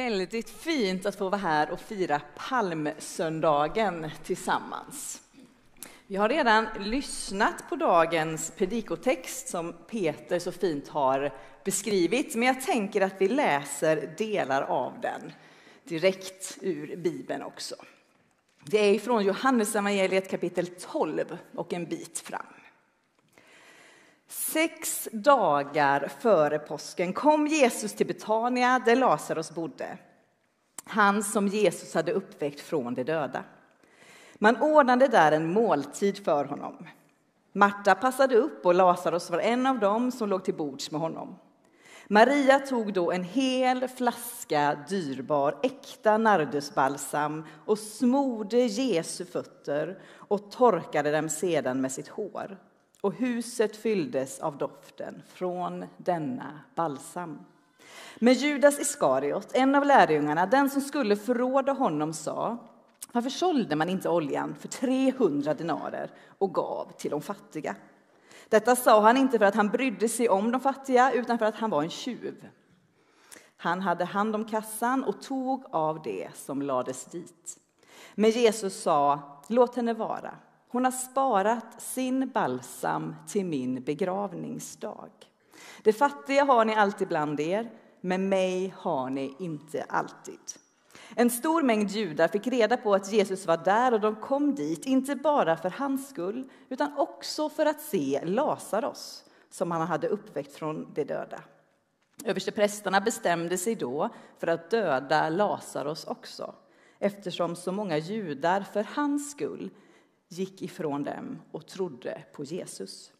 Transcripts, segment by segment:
Väldigt fint att få vara här och fira palmsöndagen tillsammans. Vi har redan lyssnat på dagens predikotext som Peter så fint har beskrivit, men jag tänker att vi läser delar av den direkt ur Bibeln också. Det är från Johannesevangeliet kapitel 12 och en bit fram. Sex dagar före påsken kom Jesus till Betania där Lazarus bodde. Han som Jesus hade uppväckt från de döda. Man ordnade där en måltid för honom. Marta passade upp och Lazarus var en av dem som låg till bords med honom. Maria tog då en hel flaska dyrbar, äkta nardusbalsam och smorde Jesu fötter och torkade dem sedan med sitt hår och huset fylldes av doften från denna balsam. Men Judas Iskariot, en av lärjungarna, den som skulle förråda honom, sa varför sålde man inte oljan för 300 denarer och gav till de fattiga? Detta sa han inte för att han brydde sig om de fattiga, utan för att han var en tjuv. Han hade hand om kassan och tog av det som lades dit. Men Jesus sa, låt henne vara. Hon har sparat sin balsam till min begravningsdag. Det fattiga har ni alltid bland er, men mig har ni inte alltid. En stor mängd judar fick reda på att Jesus var där och de kom dit, inte bara för hans skull, utan också för att se Lazarus, som han hade uppväckt från de döda. Översteprästerna bestämde sig då för att döda Lazarus också, eftersom så många judar för hans skull gick ifrån dem och trodde på Jesus.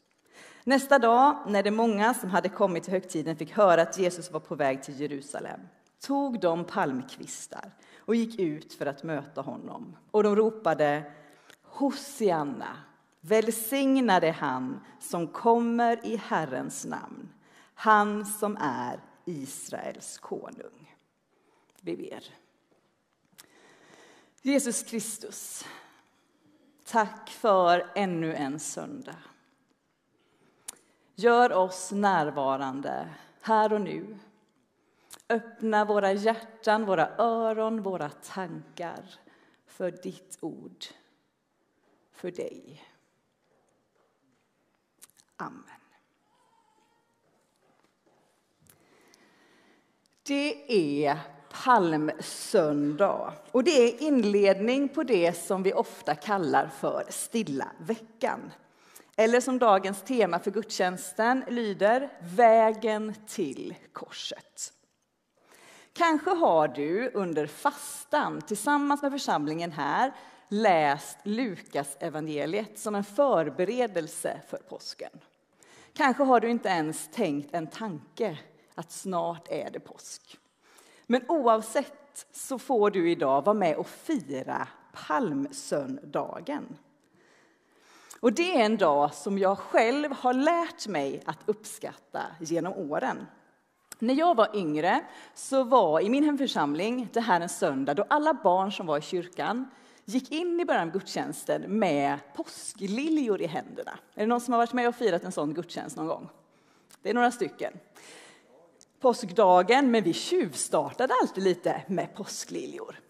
Nästa dag, när de många som hade kommit till högtiden fick höra att Jesus var på väg till Jerusalem, tog de palmkvistar och gick ut för att möta honom. Och de ropade Hosianna, välsignade han som kommer i Herrens namn, han som är Israels konung. Vi ber. Jesus Kristus, Tack för ännu en söndag. Gör oss närvarande här och nu. Öppna våra hjärtan, våra öron, våra tankar för ditt ord, för dig. Amen. Det är palmsöndag. Och det är inledning på det som vi ofta kallar för stilla veckan. Eller som dagens tema för gudstjänsten lyder, vägen till korset. Kanske har du under fastan tillsammans med församlingen här läst Lukas evangeliet som en förberedelse för påsken. Kanske har du inte ens tänkt en tanke att snart är det påsk. Men oavsett så får du idag vara med och fira palmsöndagen. Och det är en dag som jag själv har lärt mig att uppskatta genom åren. När jag var yngre så var i min hemförsamling det här en söndag då alla barn som var i kyrkan gick in i början av gudstjänsten med påskliljor i händerna. Är det någon som har varit med och firat en sån gudstjänst någon gång? Det är några stycken påskdagen, men vi tjuvstartade alltid lite med påskliljor.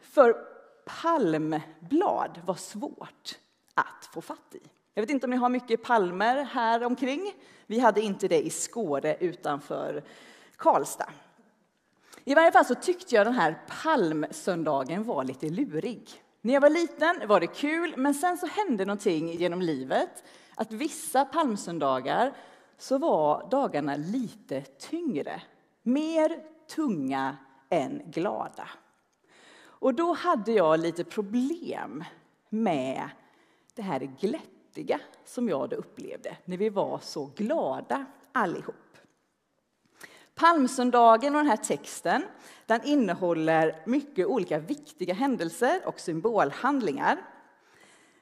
För palmblad var svårt att få fatt i. Jag vet inte om ni har mycket palmer här omkring. Vi hade inte det i Skåre utanför Karlstad. I varje fall så tyckte jag den här palmsöndagen var lite lurig. När jag var liten var det kul, men sen så hände någonting genom livet. Att vissa palmsöndagar så var dagarna lite tyngre, mer tunga än glada. Och då hade jag lite problem med det här glättiga som jag då upplevde när vi var så glada allihop. Palmsöndagen och den här texten den innehåller mycket olika viktiga händelser och symbolhandlingar.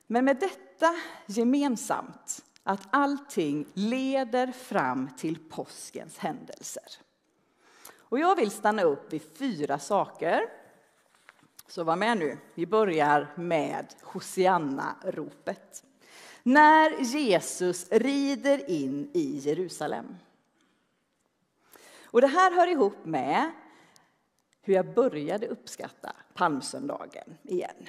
Men med detta gemensamt att allting leder fram till påskens händelser. Och jag vill stanna upp vid fyra saker. Så var med nu. Vi börjar med Hosianna-ropet. När Jesus rider in i Jerusalem. Och det här hör ihop med hur jag började uppskatta palmsöndagen igen.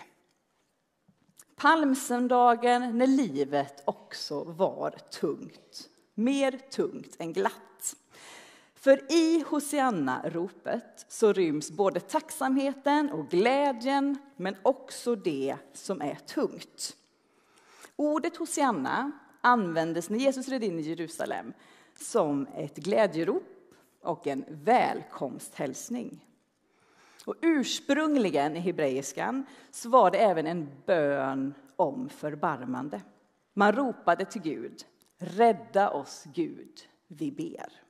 Palmsöndagen när livet också var tungt, mer tungt än glatt. För i Hosianna-ropet så ryms både tacksamheten och glädjen, men också det som är tungt. Ordet Hosianna användes när Jesus red in i Jerusalem som ett glädjerop och en välkomsthälsning. Och ursprungligen i hebreiskan så var det även en bön om förbarmande. Man ropade till Gud, rädda oss Gud, vi ber.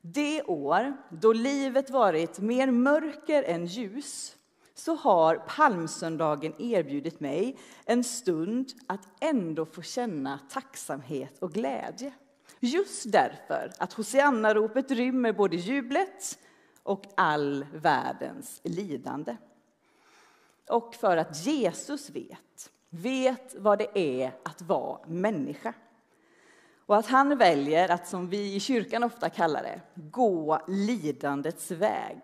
Det år då livet varit mer mörker än ljus så har palmsöndagen erbjudit mig en stund att ändå få känna tacksamhet och glädje. Just därför att Hosianna-ropet rymmer både jublet och all världens lidande. Och för att Jesus vet, vet vad det är att vara människa. Och att han väljer att, som vi i kyrkan ofta kallar det, gå lidandets väg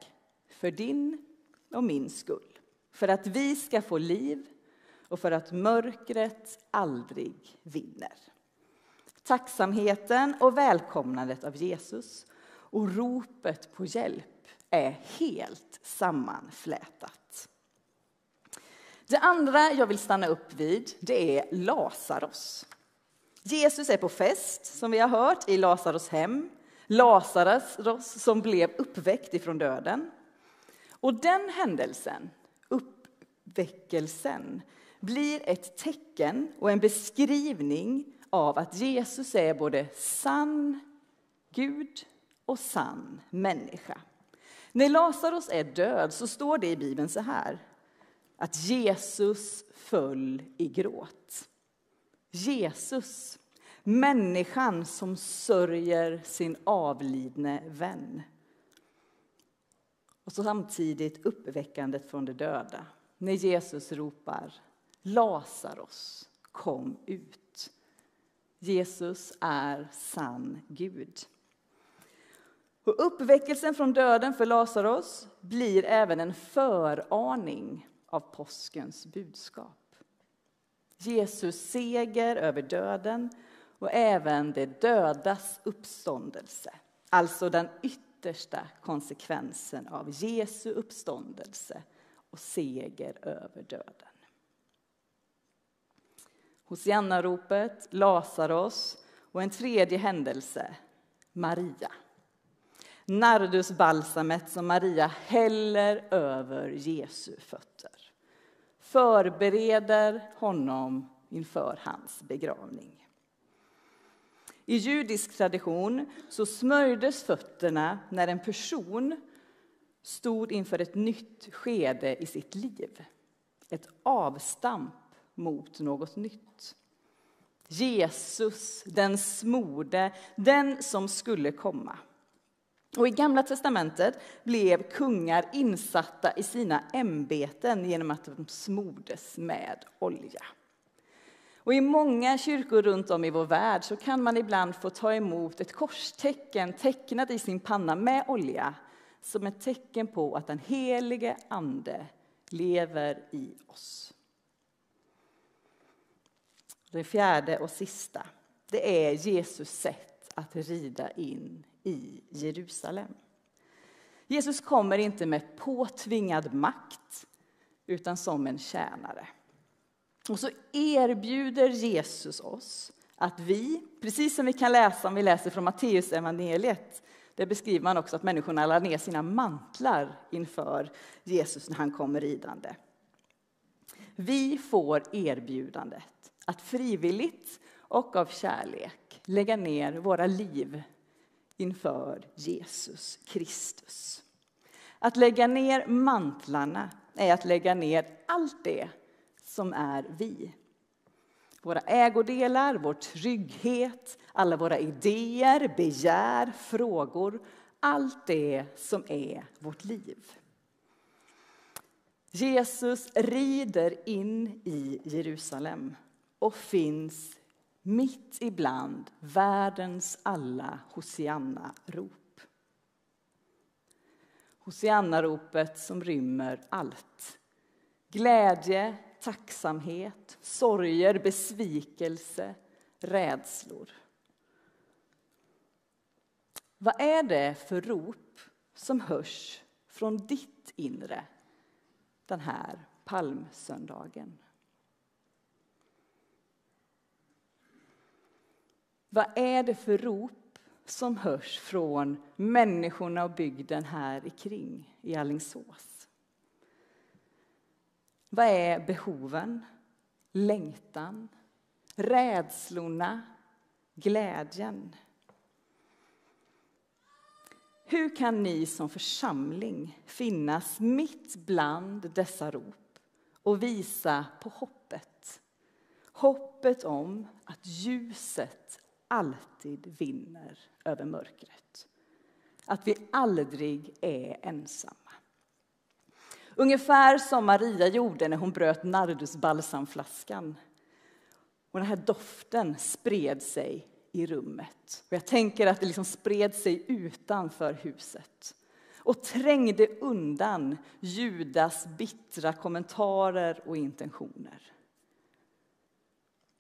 för din och min skull. För att vi ska få liv och för att mörkret aldrig vinner. Tacksamheten och välkomnandet av Jesus och ropet på hjälp är helt sammanflätat. Det andra jag vill stanna upp vid det är Lazarus. Jesus är på fest, som vi har hört, i Lazarus hem. Lazarus som blev uppväckt ifrån döden. Och den händelsen, uppväckelsen, blir ett tecken och en beskrivning av att Jesus är både sann Gud och sann människa. När Lazarus är död så står det i Bibeln så här att Jesus föll i gråt. Jesus, människan som sörjer sin avlidne vän. Och så samtidigt uppväckandet från de döda, när Jesus ropar Lazarus, kom ut. Jesus är sann Gud. Och uppväckelsen från döden för Lazarus blir även en föraning av påskens budskap. Jesus seger över döden och även det dödas uppståndelse, alltså den yttersta konsekvensen av Jesu uppståndelse och seger över döden. Hosianna-ropet, Lazarus och en tredje händelse, Maria. Nardusbalsamet som Maria häller över Jesu fötter. Förbereder honom inför hans begravning. I judisk tradition så smörjdes fötterna när en person stod inför ett nytt skede i sitt liv. Ett avstamp mot något nytt. Jesus, den smorde, den som skulle komma. Och I Gamla testamentet blev kungar insatta i sina ämbeten genom att de smordes med olja. Och I många kyrkor runt om i vår värld så kan man ibland få ta emot ett korstecken tecknat i sin panna med olja som ett tecken på att den helige Ande lever i oss. Det fjärde och sista, det är Jesus sätt att rida in i Jerusalem. Jesus kommer inte med påtvingad makt, utan som en tjänare. Och så erbjuder Jesus oss att vi, precis som vi kan läsa om vi läser från Matteus evangeliet, där beskriver man också att människorna lade ner sina mantlar inför Jesus när han kommer ridande. Vi får erbjudandet att frivilligt och av kärlek lägga ner våra liv inför Jesus Kristus. Att lägga ner mantlarna är att lägga ner allt det som är vi. Våra ägodelar, vår trygghet, alla våra idéer, begär, frågor. Allt det som är vårt liv. Jesus rider in i Jerusalem och finns mitt ibland världens alla Hosianna-rop. Hosianna-ropet som rymmer allt. Glädje, tacksamhet, sorger, besvikelse, rädslor. Vad är det för rop som hörs från ditt inre den här palmsöndagen? Vad är det för rop som hörs från människorna och bygden här i kring i Allingsås? Vad är behoven, längtan, rädslorna, glädjen? Hur kan ni som församling finnas mitt bland dessa rop och visa på hoppet? Hoppet om att ljuset alltid vinner över mörkret. Att vi aldrig är ensamma. Ungefär som Maria gjorde när hon bröt nardusbalsamflaskan. Och den här doften spred sig i rummet. Och jag tänker att det liksom spred sig utanför huset och trängde undan Judas bittra kommentarer och intentioner.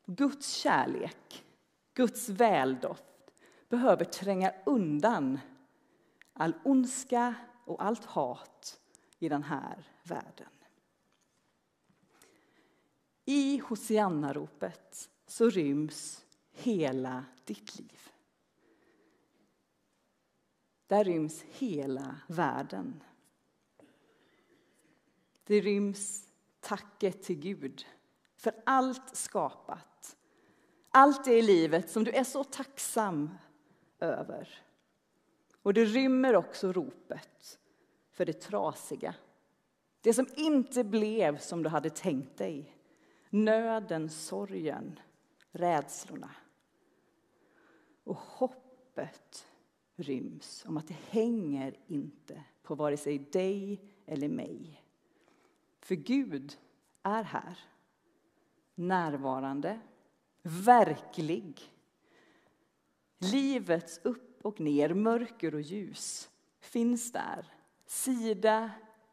Guds kärlek Guds väldoft behöver tränga undan all ondska och allt hat i den här världen. I Hosianna-ropet så ryms hela ditt liv. Där ryms hela världen. Det ryms tacket till Gud för allt skapat allt det i livet som du är så tacksam över. Och det rymmer också ropet för det trasiga. Det som inte blev som du hade tänkt dig. Nöden, sorgen, rädslorna. Och hoppet ryms om att det hänger inte på vare sig dig eller mig. För Gud är här, närvarande verklig. Livets upp och ner, mörker och ljus finns där, sida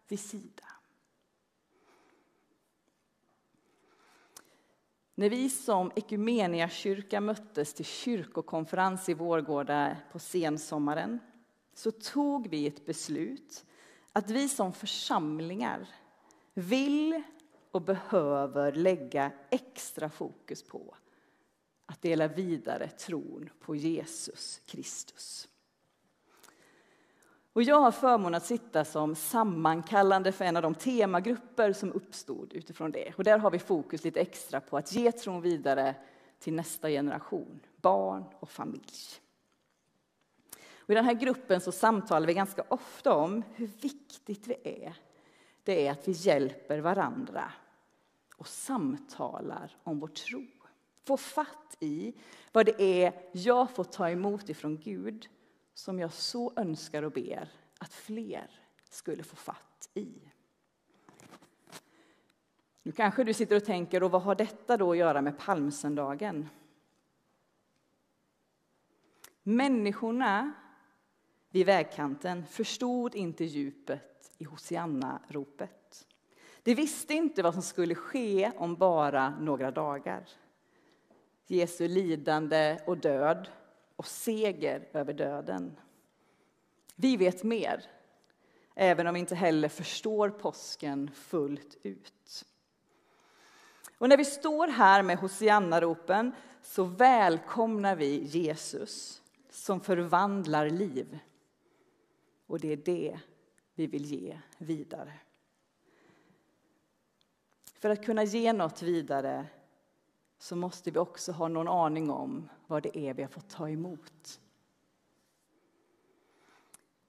vid sida. När vi som kyrka möttes till kyrkokonferens i Vårgårda på sensommaren så tog vi ett beslut att vi som församlingar vill och behöver lägga extra fokus på att dela vidare tron på Jesus Kristus. Och jag har förmånen att sitta som sammankallande för en av de temagrupper som uppstod utifrån det. Och där har vi fokus lite extra på att ge tron vidare till nästa generation, barn och familj. Och I den här gruppen så samtalar vi ganska ofta om hur viktigt vi är. Det är att vi hjälper varandra och samtalar om vår tro få fatt i vad det är jag får ta emot ifrån Gud som jag så önskar och ber att fler skulle få fatt i. Nu kanske du sitter och tänker, och vad har detta då att göra med palmsöndagen? Människorna vid vägkanten förstod inte djupet i Hosianna-ropet. De visste inte vad som skulle ske om bara några dagar. Jesu lidande och död och seger över döden. Vi vet mer, även om vi inte heller förstår påsken fullt ut. Och när vi står här med Hosianna-ropen så välkomnar vi Jesus som förvandlar liv. Och det är det vi vill ge vidare. För att kunna ge något vidare så måste vi också ha någon aning om vad det är vi har fått ta emot.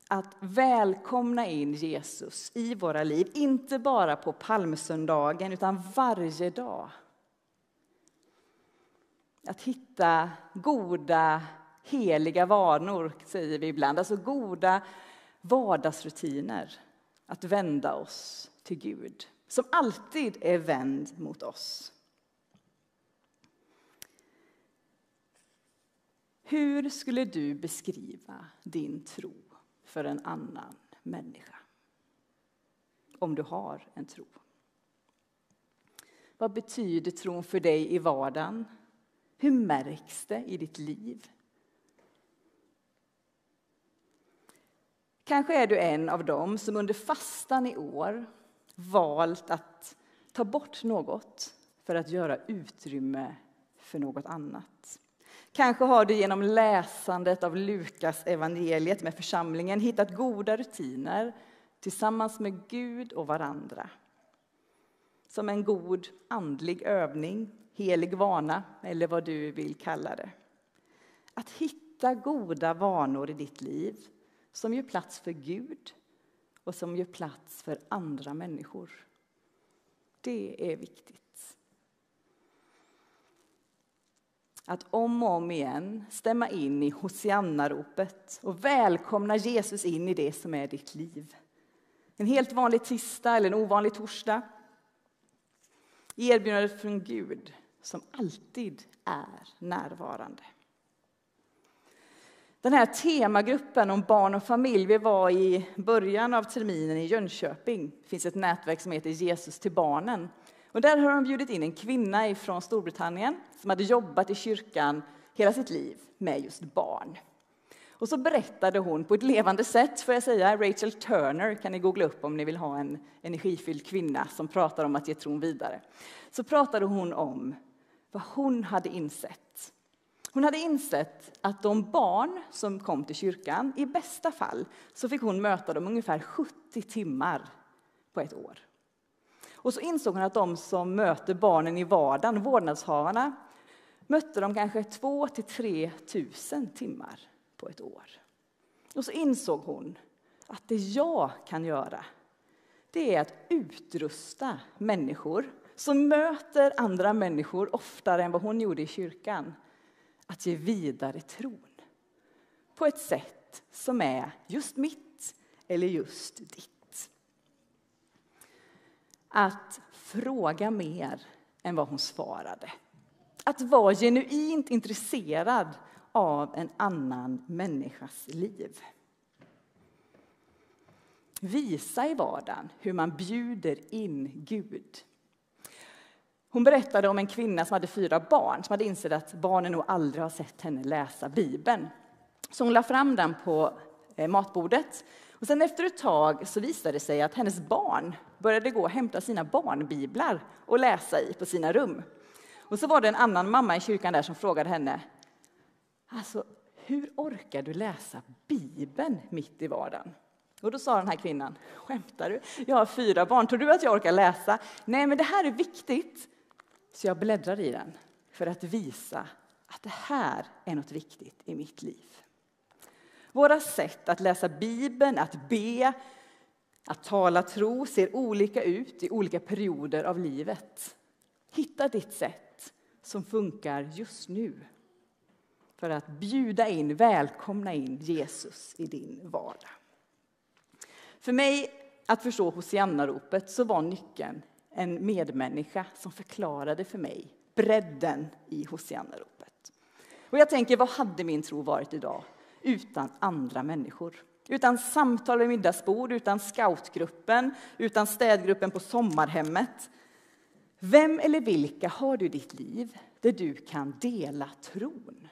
Att välkomna in Jesus i våra liv, inte bara på palmsöndagen utan varje dag. Att hitta goda, heliga vanor, säger vi ibland. Alltså goda vardagsrutiner. Att vända oss till Gud, som alltid är vänd mot oss. Hur skulle du beskriva din tro för en annan människa? om du har en tro. Vad betyder tron för dig i vardagen? Hur märks det i ditt liv? Kanske är du en av dem som under fastan i år valt att ta bort något för att göra utrymme för något annat. Kanske har du genom läsandet av Lukas evangeliet med församlingen hittat goda rutiner tillsammans med Gud och varandra. Som en god andlig övning, helig vana eller vad du vill kalla det. Att hitta goda vanor i ditt liv som gör plats för Gud och som gör plats för andra människor. Det är viktigt. Att om och om igen stämma in i Hosianna-ropet och välkomna Jesus in i det som är ditt liv. En helt vanlig tisdag eller en ovanlig torsdag. Erbjudandet från Gud som alltid är närvarande. Den här temagruppen om barn och familj, vi var i början av terminen i Jönköping. Det finns ett nätverk som heter Jesus till barnen. Och där har de bjudit in en kvinna från Storbritannien som hade jobbat i kyrkan hela sitt liv med just barn. Och så berättade hon på ett levande sätt, får jag säga, Rachel Turner kan ni googla upp om ni vill ha en energifylld kvinna som pratar om att ge tron vidare. Så pratade hon om vad hon hade insett hon hade insett att de barn som kom till kyrkan, i bästa fall, så fick hon möta dem ungefär 70 timmar på ett år. Och så insåg hon att de som möter barnen i vardagen, vårdnadshavarna, mötte de kanske 2 till 3 000 timmar på ett år. Och så insåg hon att det jag kan göra, det är att utrusta människor som möter andra människor oftare än vad hon gjorde i kyrkan att ge vidare tron på ett sätt som är just mitt eller just ditt. Att fråga mer än vad hon svarade. Att vara genuint intresserad av en annan människas liv. Visa i vardagen hur man bjuder in Gud hon berättade om en kvinna som hade fyra barn som hade insett att barnen nog aldrig har sett henne läsa Bibeln. Så hon la fram den på eh, matbordet. Och sen efter ett tag så visade det sig att hennes barn började gå och hämta sina barnbiblar och läsa i på sina rum. Och så var det en annan mamma i kyrkan där som frågade henne Alltså, hur orkar du läsa Bibeln mitt i vardagen? Och då sa den här kvinnan, skämtar du? Jag har fyra barn, tror du att jag orkar läsa? Nej, men det här är viktigt. Så jag bläddrar i den för att visa att det här är något viktigt i mitt liv. Våra sätt att läsa Bibeln, att be, att tala tro ser olika ut i olika perioder av livet. Hitta ditt sätt som funkar just nu för att bjuda in, välkomna in Jesus i din vardag. För mig att förstå Hosianna-ropet så var nyckeln en medmänniska som förklarade för mig bredden i Hosianna-ropet. Och jag tänker, vad hade min tro varit idag utan andra människor? Utan samtal vid middagsbord, utan scoutgruppen, utan städgruppen på sommarhemmet. Vem eller vilka har du i ditt liv där du kan dela tron?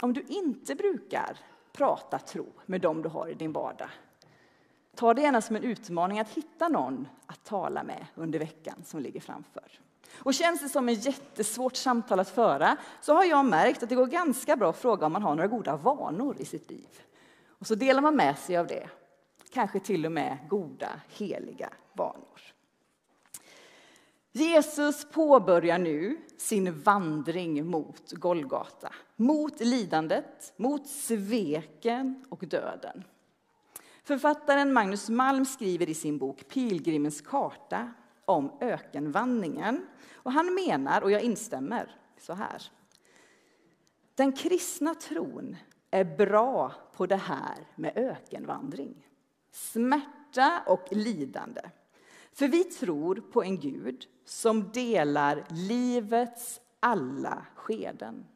Om du inte brukar prata tro med dem du har i din vardag Ta det gärna som en utmaning att hitta någon att tala med under veckan som ligger framför. Och känns det som ett jättesvårt samtal att föra så har jag märkt att det går ganska bra att fråga om man har några goda vanor i sitt liv. Och så delar man med sig av det. Kanske till och med goda, heliga vanor. Jesus påbörjar nu sin vandring mot Golgata, mot lidandet, mot sveken och döden. Författaren Magnus Malm skriver i sin bok Pilgrimens karta om ökenvandringen. Och han menar, och jag instämmer, så här. Den kristna tron är bra på det här med ökenvandring. Smärta och lidande. För vi tror på en Gud som delar livets alla skeden.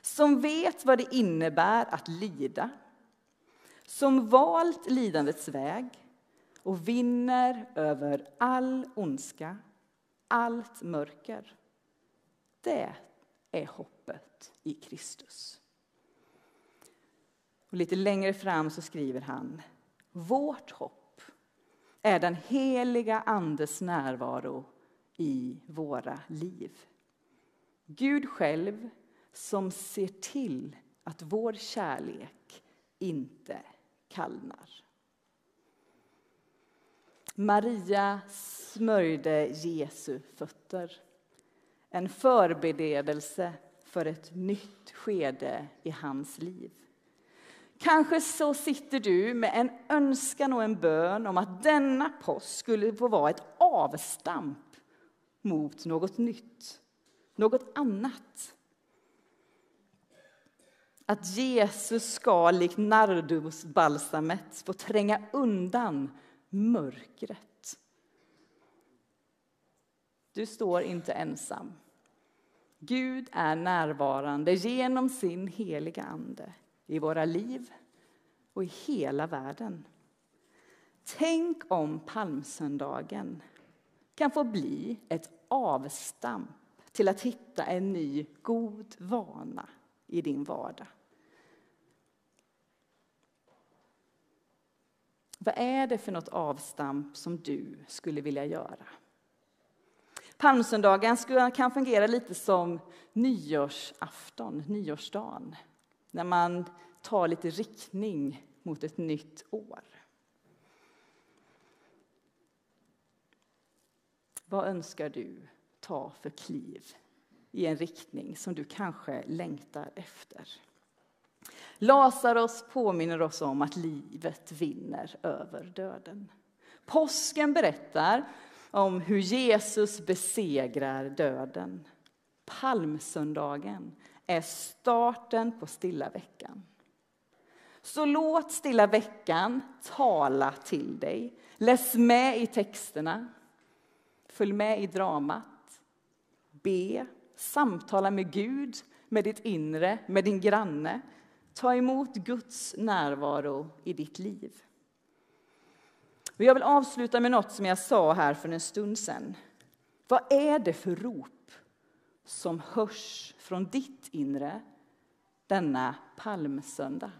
Som vet vad det innebär att lida som valt lidandets väg och vinner över all ondska, allt mörker. Det är hoppet i Kristus. Och lite längre fram så skriver han Vårt hopp är den heliga Andes närvaro i våra liv. Gud själv som ser till att vår kärlek inte kallnar. Maria smörjde Jesu fötter. En förberedelse för ett nytt skede i hans liv. Kanske så sitter du med en önskan och en bön om att denna påsk skulle få vara ett avstamp mot något nytt, något annat. Att Jesus ska, likt nardusbalsamet, få tränga undan mörkret. Du står inte ensam. Gud är närvarande genom sin heliga Ande i våra liv och i hela världen. Tänk om palmsöndagen kan få bli ett avstamp till att hitta en ny god vana i din vardag. Vad är det för något avstamp som du skulle vilja göra? Palmsöndagen kan fungera lite som nyårsafton, nyårsdagen när man tar lite riktning mot ett nytt år. Vad önskar du ta för kliv i en riktning som du kanske längtar efter? Lazarus påminner oss om att livet vinner över döden. Påsken berättar om hur Jesus besegrar döden. Palmsöndagen är starten på stilla veckan. Så låt stilla veckan tala till dig. Läs med i texterna. Följ med i dramat. Be, samtala med Gud, med ditt inre, med din granne. Ta emot Guds närvaro i ditt liv. Och jag vill avsluta med något som jag sa här för en stund sedan. Vad är det för rop som hörs från ditt inre denna palmsöndag?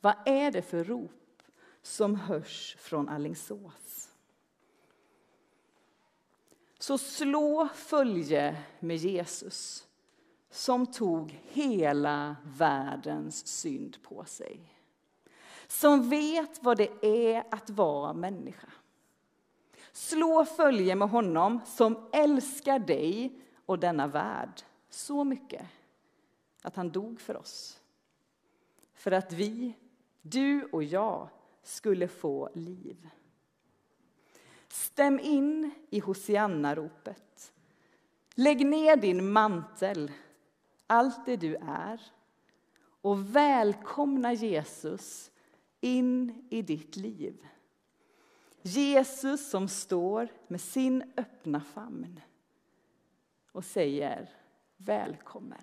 Vad är det för rop som hörs från Allingsås? Så slå följe med Jesus som tog hela världens synd på sig. Som vet vad det är att vara människa. Slå följe med honom som älskar dig och denna värld så mycket att han dog för oss. För att vi, du och jag, skulle få liv. Stäm in i Hosianna-ropet. Lägg ner din mantel allt det du är och välkomna Jesus in i ditt liv. Jesus som står med sin öppna famn och säger välkommen.